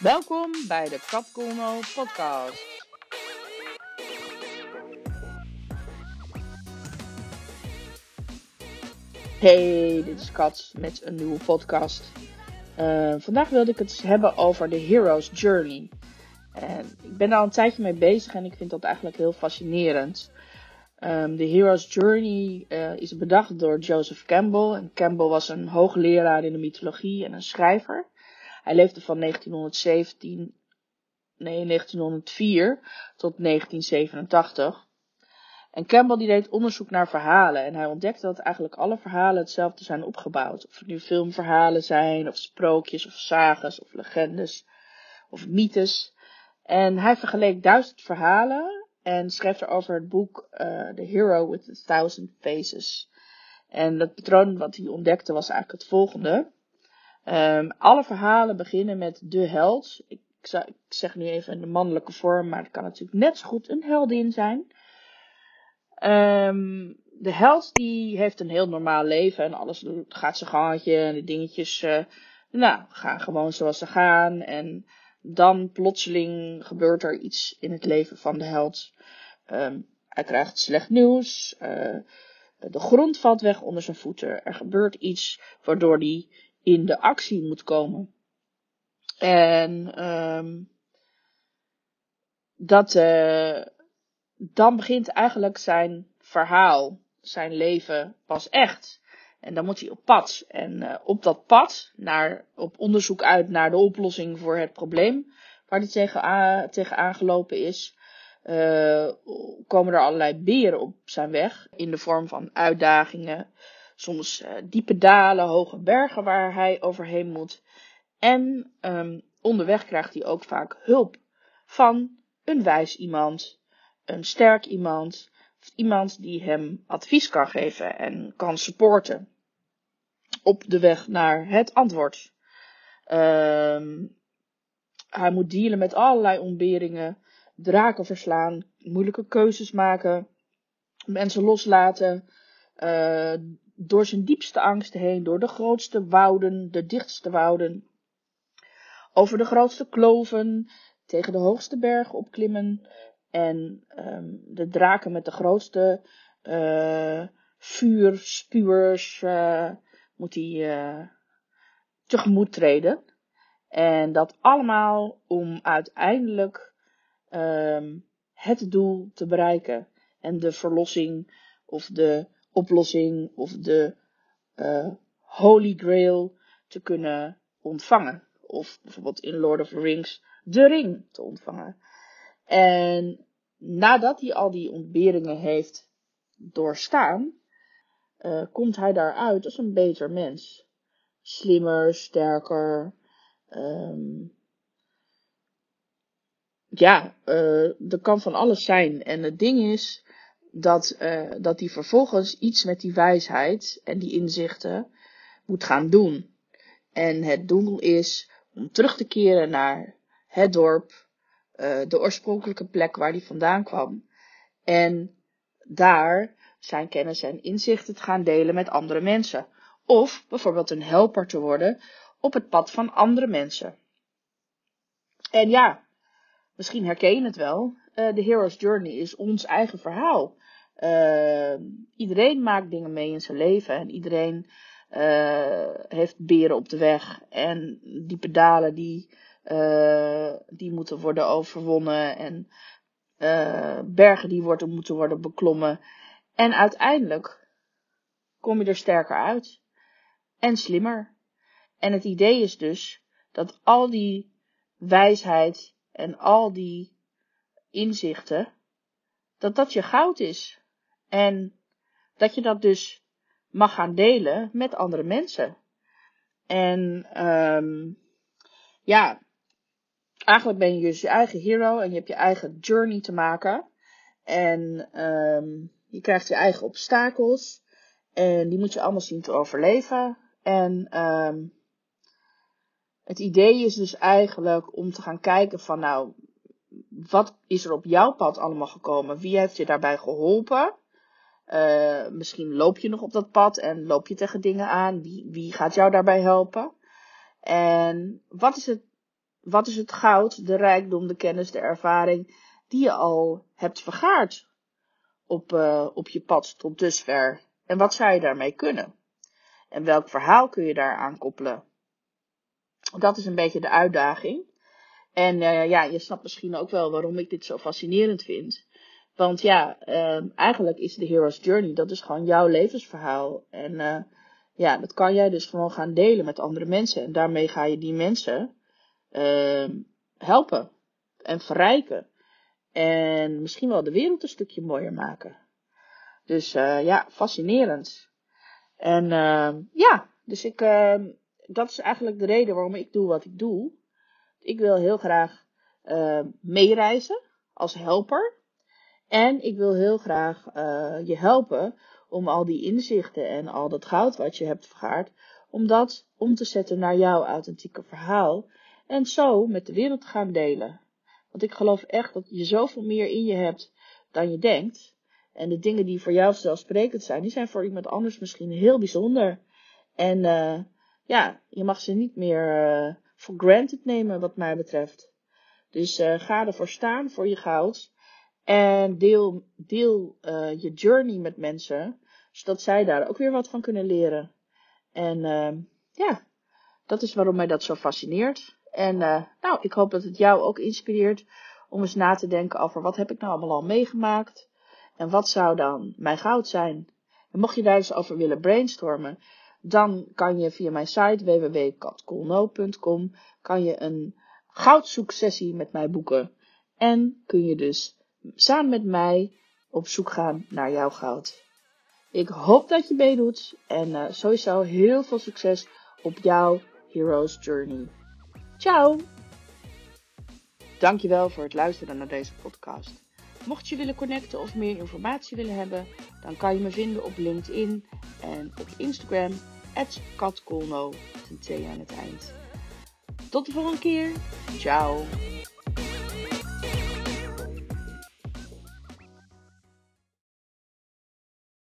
Welkom bij de Capcomo podcast. Hey, dit is Kat met een nieuwe podcast. Uh, vandaag wilde ik het hebben over de Hero's Journey. En ik ben daar al een tijdje mee bezig en ik vind dat eigenlijk heel fascinerend. Um, de Hero's Journey uh, is bedacht door Joseph Campbell. En Campbell was een hoogleraar in de mythologie en een schrijver. Hij leefde van 1917, nee, 1904 tot 1987. En Campbell die deed onderzoek naar verhalen en hij ontdekte dat eigenlijk alle verhalen hetzelfde zijn opgebouwd. Of het nu filmverhalen zijn, of sprookjes, of sages, of legendes, of mythes. En hij vergeleek duizend verhalen en schreef erover het boek uh, The Hero with a Thousand Faces. En het patroon wat hij ontdekte was eigenlijk het volgende. Um, alle verhalen beginnen met de held. Ik, zeg nu even de mannelijke vorm, maar het kan natuurlijk net zo goed een heldin zijn. Um, de held die heeft een heel normaal leven en alles gaat zijn gangetje en de dingetjes uh, nou, gaan gewoon zoals ze gaan. En dan plotseling gebeurt er iets in het leven van de held. Um, hij krijgt slecht nieuws. Uh, de grond valt weg onder zijn voeten. Er gebeurt iets waardoor hij in de actie moet komen. En um, dat, uh, dan begint eigenlijk zijn verhaal, zijn leven pas echt. En dan moet hij op pad. En uh, op dat pad, naar, op onderzoek uit naar de oplossing voor het probleem waar hij tegen, tegen aangelopen is, uh, komen er allerlei beren op zijn weg. In de vorm van uitdagingen, soms uh, diepe dalen, hoge bergen waar hij overheen moet. En um, onderweg krijgt hij ook vaak hulp van een wijs iemand, een sterk iemand, iemand die hem advies kan geven en kan supporten op de weg naar het antwoord. Um, hij moet dealen met allerlei ontberingen, draken verslaan, moeilijke keuzes maken, mensen loslaten, uh, door zijn diepste angsten heen, door de grootste wouden, de dichtste wouden, over de grootste kloven, tegen de hoogste bergen opklimmen en um, de draken met de grootste uh, vuurspuwers uh, moet hij uh, tegemoet treden. En dat allemaal om uiteindelijk um, het doel te bereiken. En de verlossing of de oplossing of de uh, Holy Grail te kunnen ontvangen. Of bijvoorbeeld in Lord of the Rings de ring te ontvangen. En nadat hij al die ontberingen heeft doorstaan, uh, komt hij daaruit als een beter mens. Slimmer, sterker. Um, ja, uh, er kan van alles zijn. En het ding is dat, uh, dat hij vervolgens iets met die wijsheid en die inzichten moet gaan doen. En het doel is om terug te keren naar het dorp, uh, de oorspronkelijke plek waar hij vandaan kwam. En daar zijn kennis en inzichten te gaan delen met andere mensen. Of bijvoorbeeld een helper te worden op het pad van andere mensen. En ja, misschien herken je het wel. De Hero's Journey is ons eigen verhaal. Uh, iedereen maakt dingen mee in zijn leven en iedereen uh, heeft beren op de weg en die pedalen die, die moeten worden overwonnen en bergen die worden, moeten worden beklommen. En uiteindelijk kom je er sterker uit en slimmer. En het idee is dus dat al die wijsheid en al die inzichten, dat dat je goud is. En dat je dat dus mag gaan delen met andere mensen. En um, ja, eigenlijk ben je dus je eigen hero en je hebt je eigen journey te maken. En um, je krijgt je eigen obstakels. En die moet je allemaal zien te overleven. En um, het idee is dus eigenlijk om te gaan kijken van nou, wat is er op jouw pad allemaal gekomen? Wie heeft je daarbij geholpen? Uh, misschien loop je nog op dat pad en loop je tegen dingen aan. Wie, wie gaat jou daarbij helpen? En wat is het wat is het goud, de rijkdom, de kennis, de ervaring die je al hebt vergaard op, uh, op je pad tot dusver? En wat zou je daarmee kunnen? En welk verhaal kun je daaraan koppelen? Dat is een beetje de uitdaging. En uh, ja, je snapt misschien ook wel waarom ik dit zo fascinerend vind. Want ja, uh, eigenlijk is de Hero's Journey, dat is gewoon jouw levensverhaal. En uh, ja, dat kan jij dus gewoon gaan delen met andere mensen. En daarmee ga je die mensen ehm, helpen en verrijken. En misschien wel de wereld een stukje mooier maken. Dus uh, ja, fascinerend. En uh, ja, dus ik, dat is eigenlijk de reden waarom ik doe wat ik doe. Ik wil heel graag uh, meereizen als helper. En ik wil heel graag uh, je helpen om al die inzichten en al dat goud wat je hebt vergaard, om dat om te zetten naar jouw authentieke verhaal. En zo met de wereld te gaan delen. Want ik geloof echt dat je zoveel meer in je hebt dan je denkt. En de dingen die voor jou zelfsprekend zijn, die zijn voor iemand anders misschien heel bijzonder. En uh, ja, je mag ze niet meer uh, for granted nemen, wat mij betreft. Dus uh, ga ervoor staan, voor je goud. En deel, deel je journey met mensen, zodat zij daar ook weer wat van kunnen leren. En ja, dat is waarom mij dat zo fascineert. En nou, ik hoop dat het jou ook inspireert om eens na te denken over wat heb ik nou allemaal al meegemaakt. En wat zou dan mijn goud zijn? En mocht je daar eens over willen brainstormen, dan kan je via mijn site www.katcoolno.com kan je een goudzoeksessie met mij boeken. En kun je dus samen met mij op zoek gaan naar jouw goud. Ik hoop dat je meedoet en uh, sowieso heel veel succes op jouw Hero's Journey. Ciao! Dankjewel voor het luisteren naar deze podcast. Mocht je willen connecten of meer informatie willen hebben, dan kan je me vinden op LinkedIn en op Instagram, katkolno, met een T aan het eind. Tot de volgende keer. Ciao.